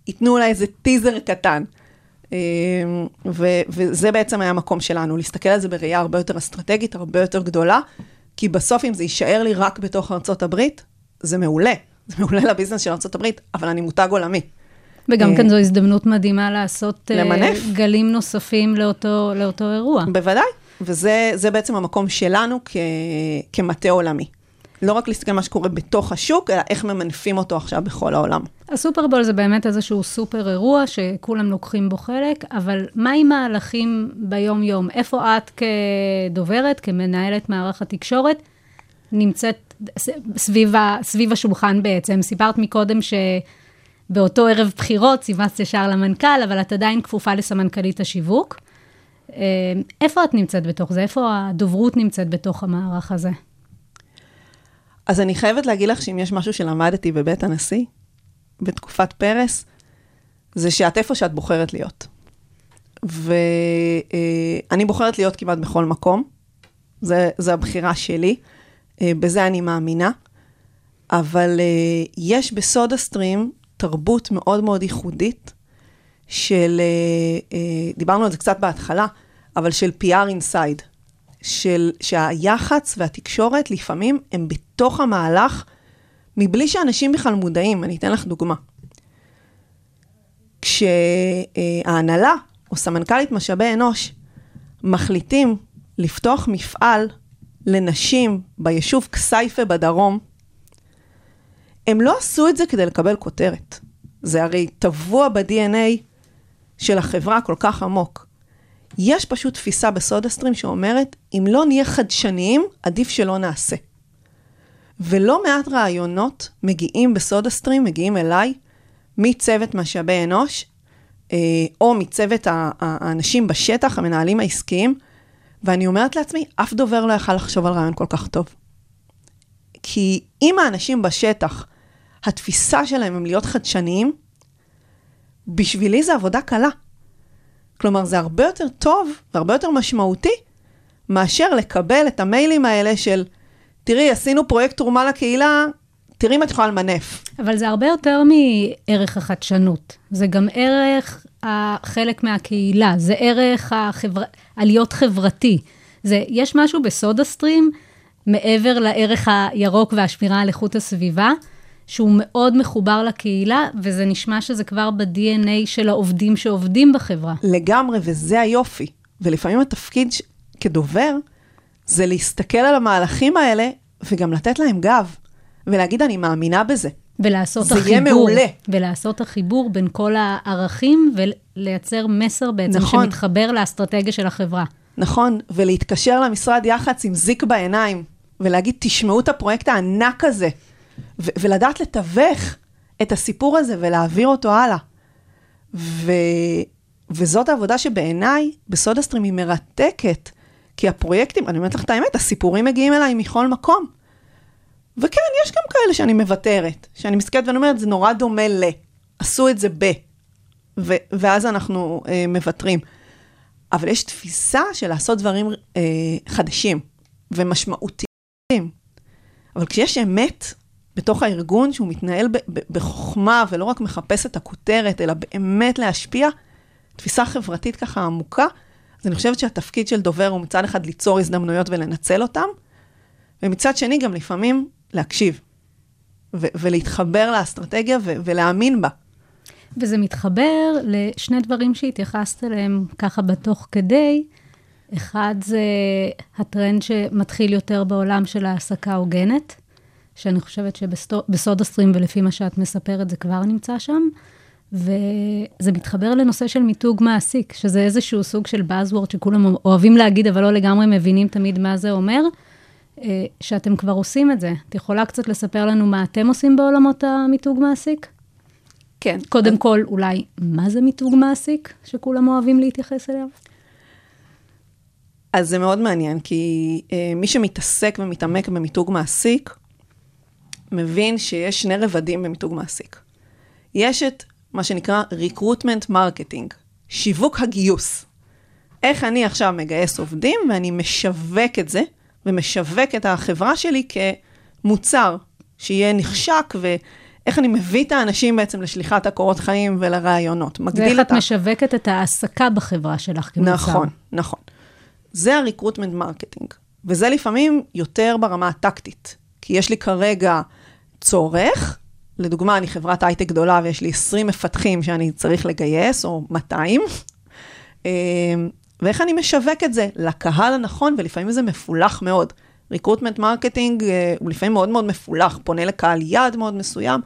ייתנו לה איזה טיזר קטן. אה, ו- וזה בעצם היה המקום שלנו, להסתכל על זה בראייה הרבה יותר אסטרטגית, הרבה יותר גדולה, כי בסוף אם זה יישאר לי רק בתוך ארצות הברית, זה מעולה. זה מעולה לביזנס של ארצות הברית, אבל אני מותג עולמי. וגם אה, כן זו הזדמנות מדהימה לעשות אה, למנף. גלים נוספים לאותו, לאותו אירוע. בוודאי, וזה זה בעצם המקום שלנו כ- כמטה עולמי. לא רק להסתכל על מה שקורה בתוך השוק, אלא איך ממנפים אותו עכשיו בכל העולם. הסופרבול זה באמת איזשהו סופר אירוע שכולם לוקחים בו חלק, אבל מה עם מהלכים ביום-יום? איפה את כדוברת, כמנהלת מערך התקשורת, נמצאת סביב, ה, סביב השולחן בעצם? סיפרת מקודם שבאותו ערב בחירות סימסת ישר למנכ"ל, אבל את עדיין כפופה לסמנכ"לית השיווק. אה, איפה את נמצאת בתוך זה? איפה הדוברות נמצאת בתוך המערך הזה? אז אני חייבת להגיד לך שאם יש משהו שלמדתי בבית הנשיא, בתקופת פרס, זה שאת איפה שאת בוחרת להיות. ואני בוחרת להיות כמעט בכל מקום, זה, זה הבחירה שלי, אה, בזה אני מאמינה, אבל אה, יש בסודה סטרים תרבות מאוד מאוד ייחודית של, אה, אה, דיברנו על זה קצת בהתחלה, אבל של PR inside. של, שהיח"צ והתקשורת לפעמים הם בתוך המהלך מבלי שאנשים בכלל מודעים. אני אתן לך דוגמה. כשההנהלה או סמנכ"לית משאבי אנוש מחליטים לפתוח מפעל לנשים ביישוב כסייפה בדרום, הם לא עשו את זה כדי לקבל כותרת. זה הרי טבוע ב-DNA של החברה כל כך עמוק. יש פשוט תפיסה בסודה סטרים שאומרת, אם לא נהיה חדשניים, עדיף שלא נעשה. ולא מעט רעיונות מגיעים בסודה סטרים, מגיעים אליי, מצוות משאבי אנוש, אה, או מצוות האנשים בשטח, המנהלים העסקיים, ואני אומרת לעצמי, אף דובר לא יכל לחשוב על רעיון כל כך טוב. כי אם האנשים בשטח, התפיסה שלהם הם להיות חדשניים, בשבילי זה עבודה קלה. כלומר, זה הרבה יותר טוב והרבה יותר משמעותי מאשר לקבל את המיילים האלה של, תראי, עשינו פרויקט תרומה לקהילה, תראי אם את יכולה למנף. אבל זה הרבה יותר מערך החדשנות. זה גם ערך החלק מהקהילה, זה ערך החבר... עליות חברתי. זה, יש משהו בסודה סטרים, מעבר לערך הירוק והשמירה על איכות הסביבה, שהוא מאוד מחובר לקהילה, וזה נשמע שזה כבר ב-DNA של העובדים שעובדים בחברה. לגמרי, וזה היופי. ולפעמים התפקיד ש... כדובר, זה להסתכל על המהלכים האלה וגם לתת להם גב, ולהגיד, אני מאמינה בזה. ולעשות זה החיבור. יהיה מעולה. ולעשות החיבור בין כל הערכים ולייצר מסר בעצם נכון. שמתחבר לאסטרטגיה של החברה. נכון, ולהתקשר למשרד יח"צ עם זיק בעיניים, ולהגיד, תשמעו את הפרויקט הענק הזה, ו- ולדעת לתווך את הסיפור הזה ולהעביר אותו הלאה. ו- וזאת העבודה שבעיניי בסודה סטרים היא מרתקת, כי הפרויקטים, אני אומרת לך את האמת, הסיפורים מגיעים אליי מכל מקום. וכן, יש גם כאלה שאני מוותרת, שאני מסתכלת ואני אומרת, זה נורא דומה ל... עשו את זה ב... ו- ואז אנחנו אה, מוותרים. אבל יש תפיסה של לעשות דברים אה, חדשים ומשמעותיים. אבל כשיש אמת בתוך הארגון, שהוא מתנהל בחוכמה ולא רק מחפש את הכותרת, אלא באמת להשפיע, תפיסה חברתית ככה עמוקה, אז אני חושבת שהתפקיד של דובר הוא מצד אחד ליצור הזדמנויות ולנצל אותם, ומצד שני גם לפעמים להקשיב, ולהתחבר לאסטרטגיה ולהאמין בה. וזה מתחבר לשני דברים שהתייחסת אליהם ככה בתוך כדי. אחד זה הטרנד שמתחיל יותר בעולם של העסקה הוגנת, שאני חושבת שבסודה סטרים ולפי מה שאת מספרת זה כבר נמצא שם. וזה מתחבר לנושא של מיתוג מעסיק, שזה איזשהו סוג של Buzzword שכולם אוהבים להגיד, אבל לא לגמרי מבינים תמיד מה זה אומר, אה, שאתם כבר עושים את זה. את יכולה קצת לספר לנו מה אתם עושים בעולמות המיתוג מעסיק? כן. קודם כל, אולי, מה זה מיתוג מעסיק, שכולם אוהבים להתייחס אליו? אז זה מאוד מעניין, כי אה, מי שמתעסק ומתעמק במיתוג מעסיק, מבין שיש שני רבדים במיתוג מעסיק. יש את מה שנקרא recruitment marketing, שיווק הגיוס. איך אני עכשיו מגייס עובדים ואני משווק את זה, ומשווק את החברה שלי כמוצר שיהיה נחשק, ואיך אני מביא את האנשים בעצם לשליחת הקורות חיים ולרעיונות. ואיך את ה... משווקת את ההעסקה בחברה שלך כמוצר. נכון, נכון. זה ה-recruitment marketing, וזה לפעמים יותר ברמה הטקטית, כי יש לי כרגע צורך, לדוגמה, אני חברת הייטק גדולה ויש לי 20 מפתחים שאני צריך לגייס, או 200, ואיך אני משווק את זה לקהל הנכון, ולפעמים זה מפולח מאוד. recruitment marketing הוא לפעמים מאוד מאוד מפולח, פונה לקהל יעד מאוד מסוים.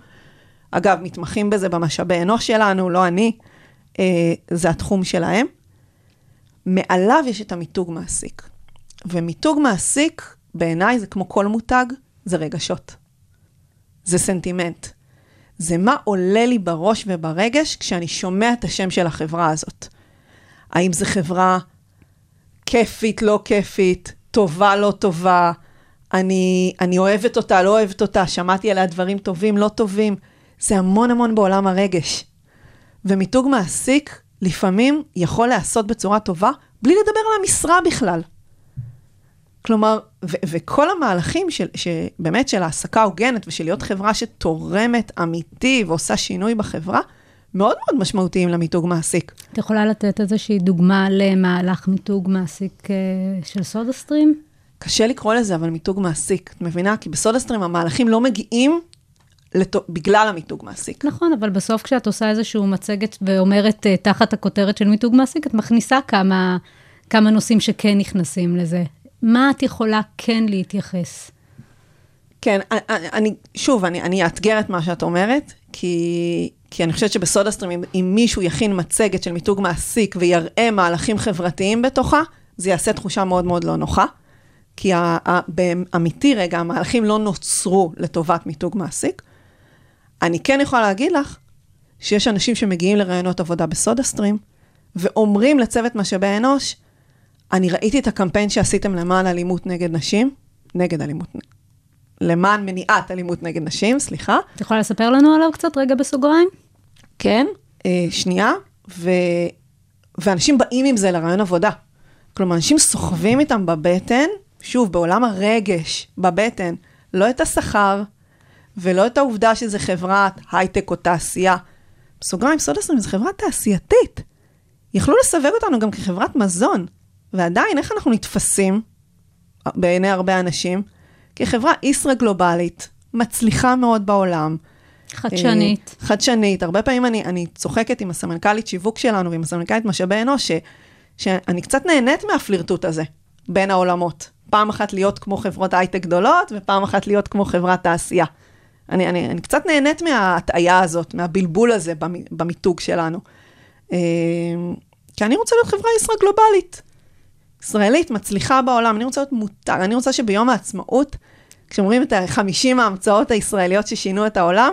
אגב, מתמחים בזה במשאבי אנוש שלנו, לא אני, זה התחום שלהם. מעליו יש את המיתוג מעסיק. ומיתוג מעסיק, בעיניי זה כמו כל מותג, זה רגשות. זה סנטימנט. זה מה עולה לי בראש וברגש כשאני שומע את השם של החברה הזאת. האם זו חברה כיפית, לא כיפית, טובה, לא טובה, אני, אני אוהבת אותה, לא אוהבת אותה, שמעתי עליה דברים טובים, לא טובים. זה המון המון בעולם הרגש. ומיתוג מעסיק לפעמים יכול להיעשות בצורה טובה, בלי לדבר על המשרה בכלל. כלומר, ו- וכל המהלכים של, שבאמת של העסקה הוגנת ושל להיות חברה שתורמת אמיתי ועושה שינוי בחברה, מאוד מאוד משמעותיים למיתוג מעסיק. את יכולה לתת איזושהי דוגמה למהלך מיתוג מעסיק של סודה סטרים? קשה לקרוא לזה, אבל מיתוג מעסיק. את מבינה? כי בסודה סטרים המהלכים לא מגיעים לת... בגלל המיתוג מעסיק. נכון, אבל בסוף כשאת עושה איזשהו מצגת ואומרת uh, תחת הכותרת של מיתוג מעסיק, את מכניסה כמה, כמה נושאים שכן נכנסים לזה. מה את יכולה כן להתייחס? כן, אני, שוב, אני, אני אאתגר את מה שאת אומרת, כי, כי אני חושבת שבסודה סטרים, אם, אם מישהו יכין מצגת של מיתוג מעסיק ויראה מהלכים חברתיים בתוכה, זה יעשה תחושה מאוד מאוד לא נוחה. כי באמיתי רגע, המהלכים לא נוצרו לטובת מיתוג מעסיק. אני כן יכולה להגיד לך שיש אנשים שמגיעים לראיונות עבודה בסודה סטרים, ואומרים לצוות משאבי אנוש, אני ראיתי את הקמפיין שעשיתם למען אלימות נגד נשים, נגד אלימות, למען מניעת אלימות נגד נשים, סליחה. את יכולה לספר לנו עליו קצת רגע בסוגריים? כן, אה, שנייה, ו... ואנשים באים עם זה לרעיון עבודה. כלומר, אנשים סוחבים איתם בבטן, שוב, בעולם הרגש, בבטן, לא את השכר, ולא את העובדה שזה חברת הייטק או תעשייה. בסוגריים, סודה סטרים זו חברה תעשייתית. יכלו לסווג אותנו גם כחברת מזון, ועדיין, איך אנחנו נתפסים בעיני הרבה אנשים? כחברה ישרא גלובלית, מצליחה מאוד בעולם. חדשנית. חדשנית. הרבה פעמים אני, אני צוחקת עם הסמנכ"לית שיווק שלנו ועם הסמנכ"לית משאבי אנוש, ש, שאני קצת נהנית מהפלירטוט הזה בין העולמות. פעם אחת להיות כמו חברות הייטק גדולות, ופעם אחת להיות כמו חברת תעשייה. אני, אני, אני קצת נהנית מההטעיה הזאת, מהבלבול הזה במ- במיתוג שלנו. אה, כי אני רוצה להיות חברה ישראלית גלובלית. ישראלית, מצליחה בעולם, אני רוצה להיות מותג, אני רוצה שביום העצמאות, כשאומרים את ה-50 ההמצאות הישראליות ששינו את העולם,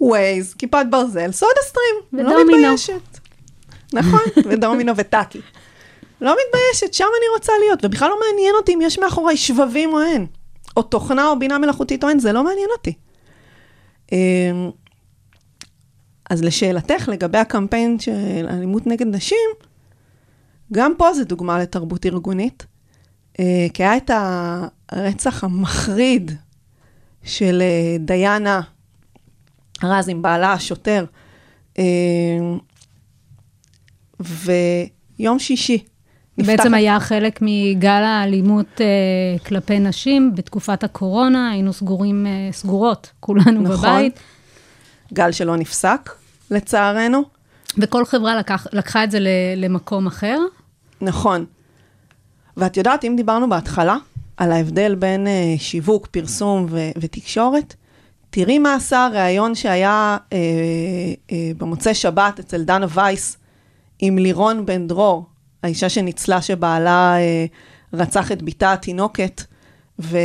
ווייז, כיפת ברזל, סודה סטרים, לא. מתביישת. נכון, ודומינו וטאקי. לא מתביישת, שם אני רוצה להיות, ובכלל לא מעניין אותי אם יש מאחורי שבבים או אין, או תוכנה או בינה מלאכותית או אין, זה לא מעניין אותי. אמ, אז לשאלתך, לגבי הקמפיין של אלימות נגד נשים, גם פה זה דוגמה לתרבות ארגונית, אה, כי היה את הרצח המחריד של אה, דיאנה רז עם בעלה השוטר, אה, ויום שישי. בעצם היה חלק מגל האלימות אה, כלפי נשים בתקופת הקורונה, היינו סגורים, אה, סגורות, כולנו נכון. בבית, גל שלא נפסק, לצערנו. וכל חברה לקח, לקחה את זה למקום אחר. נכון. ואת יודעת, אם דיברנו בהתחלה על ההבדל בין אה, שיווק, פרסום ו- ותקשורת, תראי מה עשה הריאיון שהיה אה, אה, במוצאי שבת אצל דנה וייס עם לירון בן דרור, האישה שניצלה שבעלה אה, רצח את בתה התינוקת ו,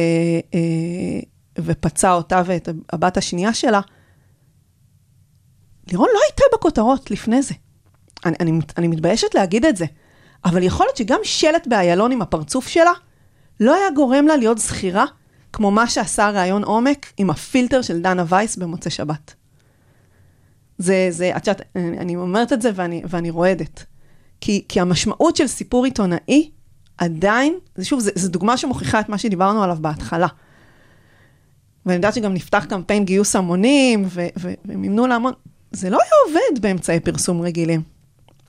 אה, ופצע אותה ואת הבת השנייה שלה. לירון לא הייתה בכותרות לפני זה. אני, אני, אני מתביישת להגיד את זה, אבל יכול להיות שגם שלט באיילון עם הפרצוף שלה, לא היה גורם לה להיות זכירה, כמו מה שעשה ראיון עומק עם הפילטר של דנה וייס במוצאי שבת. זה, זה, את יודעת, אני, אומרת את זה ואני, ואני רועדת. כי, כי המשמעות של סיפור עיתונאי, עדיין, זה שוב, זו דוגמה שמוכיחה את מה שדיברנו עליו בהתחלה. ואני יודעת שגם נפתח קמפיין גיוס המונים, ו- ו- והם ימנו להמון, זה לא היה עובד באמצעי פרסום רגילים.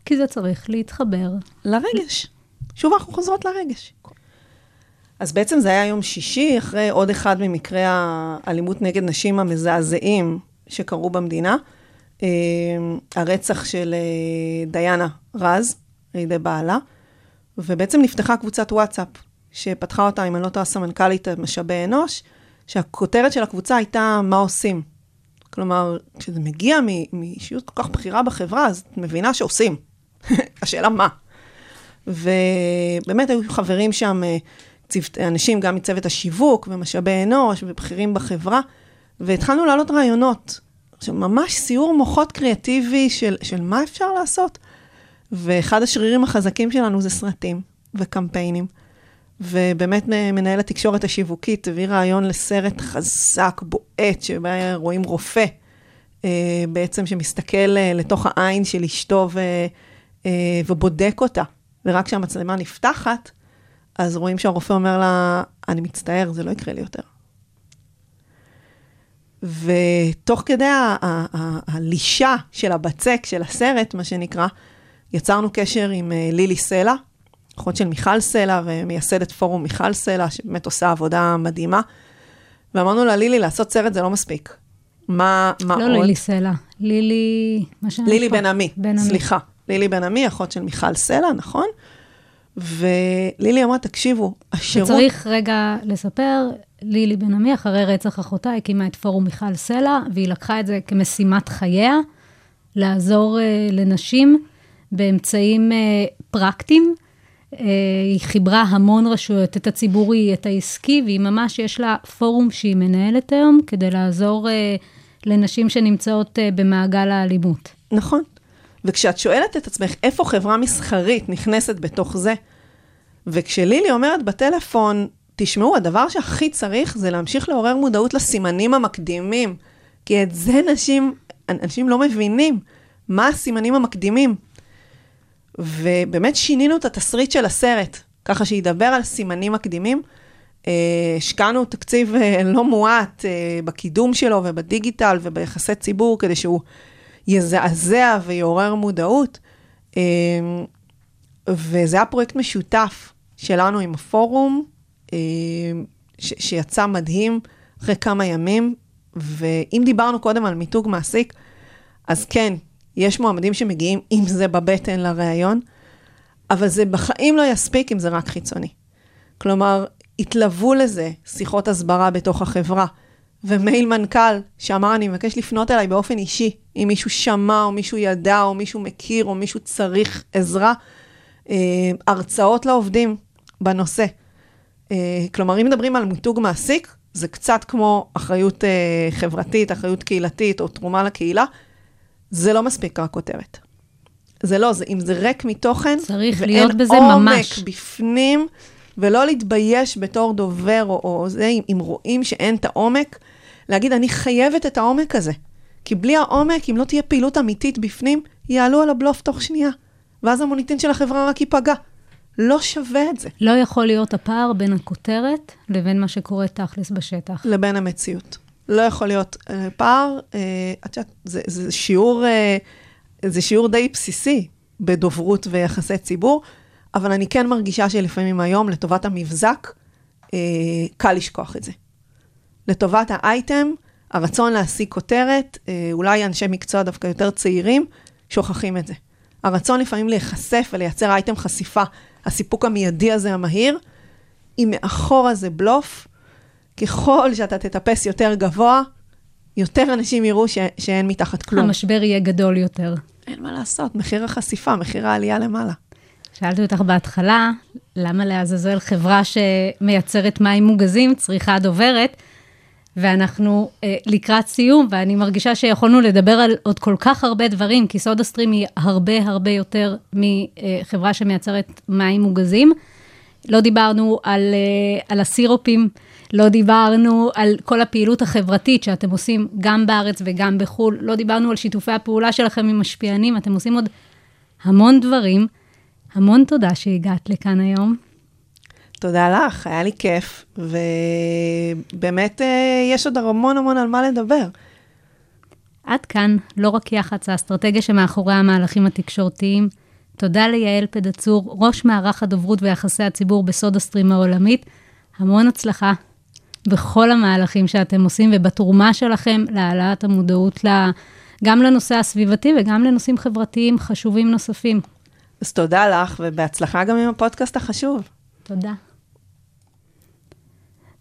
כי זה צריך להתחבר. לרגש. שוב אנחנו חוזרות לרגש. אז בעצם זה היה יום שישי, אחרי עוד אחד ממקרי האלימות נגד נשים המזעזעים שקרו במדינה. אה, הרצח של אה, דיאנה רז, על ידי בעלה, ובעצם נפתחה קבוצת וואטסאפ, שפתחה אותה, אם אני לא טועה, סמנכ"לית משאבי אנוש, שהכותרת של הקבוצה הייתה מה עושים. כלומר, כשזה מגיע מאישיות כל כך בכירה בחברה, אז את מבינה שעושים. השאלה מה. ובאמת היו חברים שם אה, צוות, אנשים גם מצוות השיווק ומשאבי אנוש ובכירים בחברה, והתחלנו להעלות רעיונות. עכשיו, ממש סיור מוחות קריאטיבי של, של מה אפשר לעשות. ואחד השרירים החזקים שלנו זה סרטים וקמפיינים. ובאמת מנהל התקשורת השיווקית הביא רעיון לסרט חזק, בועט, שבה רואים רופא, אה, בעצם שמסתכל אה, לתוך העין של אשתו אה, ובודק אותה. ורק כשהמצלמה נפתחת, אז רואים שהרופא אומר לה, אני מצטער, זה לא יקרה לי יותר. ותוך כדי הלישה של הבצק של הסרט, מה שנקרא, יצרנו קשר עם אה, לילי סלע, אחות של מיכל סלע ומייסדת פורום מיכל סלע, שבאמת עושה עבודה מדהימה. ואמרנו לה, לילי, לעשות סרט זה לא מספיק. מה, מה לא עוד? לילי סלע, לילי... לילי בן עמי. סליחה. לילי בן עמי, אחות של מיכל סלע, נכון? ולילי אמרה, תקשיבו, השירות... וצריך רגע לספר, לילי בן עמי, אחרי רצח אחותה, הקימה את פורום מיכל סלע, והיא לקחה את זה כמשימת חייה, לעזור uh, לנשים באמצעים uh, פרקטיים. Uh, היא חיברה המון רשויות, את הציבורי, את העסקי, והיא ממש, יש לה פורום שהיא מנהלת היום, כדי לעזור uh, לנשים שנמצאות uh, במעגל האלימות. נכון. וכשאת שואלת את עצמך, איפה חברה מסחרית נכנסת בתוך זה, וכשלילי אומרת בטלפון, תשמעו, הדבר שהכי צריך זה להמשיך לעורר מודעות לסימנים המקדימים, כי את זה נשים, אנשים לא מבינים, מה הסימנים המקדימים. ובאמת שינינו את התסריט של הסרט, ככה שידבר על סימנים מקדימים. אה, השקענו תקציב אה, לא מועט אה, בקידום שלו ובדיגיטל וביחסי ציבור, כדי שהוא יזעזע ויעורר מודעות. אה, וזה היה פרויקט משותף שלנו עם הפורום, אה, שיצא מדהים אחרי כמה ימים. ואם דיברנו קודם על מיתוג מעסיק, אז כן, יש מועמדים שמגיעים עם זה בבטן לראיון, אבל זה בחיים לא יספיק אם זה רק חיצוני. כלומר, התלוו לזה שיחות הסברה בתוך החברה, ומייל מנכ"ל שאמר, אני מבקש לפנות אליי באופן אישי, אם מישהו שמע, או מישהו ידע, או מישהו מכיר, או מישהו צריך עזרה, אה, הרצאות לעובדים בנושא. אה, כלומר, אם מדברים על מיתוג מעסיק, זה קצת כמו אחריות אה, חברתית, אחריות קהילתית, או תרומה לקהילה, זה לא מספיק רק כותרת. זה לא, זה, אם זה ריק מתוכן, צריך להיות בזה ממש. ואין עומק בפנים, ולא להתבייש בתור דובר, או, או זה, אם, אם רואים שאין את העומק, להגיד, אני חייבת את העומק הזה. כי בלי העומק, אם לא תהיה פעילות אמיתית בפנים, יעלו על הבלוף תוך שנייה. ואז המוניטין של החברה רק ייפגע. לא שווה את זה. לא יכול להיות הפער בין הכותרת לבין מה שקורה תכלס בשטח. לבין המציאות. לא יכול להיות uh, פער, uh, את יודעת, זה, זה שיעור, uh, זה שיעור די בסיסי בדוברות ויחסי ציבור, אבל אני כן מרגישה שלפעמים היום, לטובת המבזק, קל לשכוח את זה. לטובת האייטם, הרצון להשיג כותרת, uh, אולי אנשי מקצוע דווקא יותר צעירים, שוכחים את זה. הרצון לפעמים להיחשף ולייצר אייטם חשיפה, הסיפוק המיידי הזה, המהיר, אם מאחורה זה בלוף, ככל שאתה תטפס יותר גבוה, יותר אנשים יראו ש- שאין מתחת כלום. המשבר יהיה גדול יותר. אין מה לעשות, מחיר החשיפה, מחיר העלייה למעלה. שאלתי אותך בהתחלה, למה לעזאזל חברה שמייצרת מים מוגזים צריכה דוברת? ואנחנו אה, לקראת סיום, ואני מרגישה שיכולנו לדבר על עוד כל כך הרבה דברים, כי סודה סטרים היא הרבה הרבה יותר מחברה שמייצרת מים מוגזים. לא דיברנו על, אה, על הסירופים, לא דיברנו על כל הפעילות החברתית שאתם עושים גם בארץ וגם בחו"ל, לא דיברנו על שיתופי הפעולה שלכם עם משפיענים, אתם עושים עוד המון דברים. המון תודה שהגעת לכאן היום. תודה לך, היה לי כיף, ובאמת אה, יש עוד המון המון על מה לדבר. עד כאן, לא רק יח"צ, האסטרטגיה שמאחורי המהלכים התקשורתיים. תודה ליעל פדצור, ראש מערך הדוברות ויחסי הציבור בסודה סטרים העולמית. המון הצלחה בכל המהלכים שאתם עושים ובתרומה שלכם להעלאת המודעות גם לנושא הסביבתי וגם לנושאים חברתיים חשובים נוספים. אז תודה לך, ובהצלחה גם עם הפודקאסט החשוב. תודה.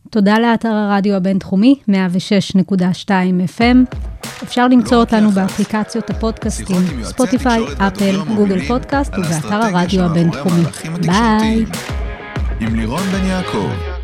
תודה לאתר הרדיו הבינתחומי, 106.2 FM. אפשר למצוא אותנו באפליקציות הפודקאסטים, ספוטיפיי, אפל, גוגל פודקאסט ובאתר הרדיו הבינתחומי. ביי. עם לירון בן יעקב.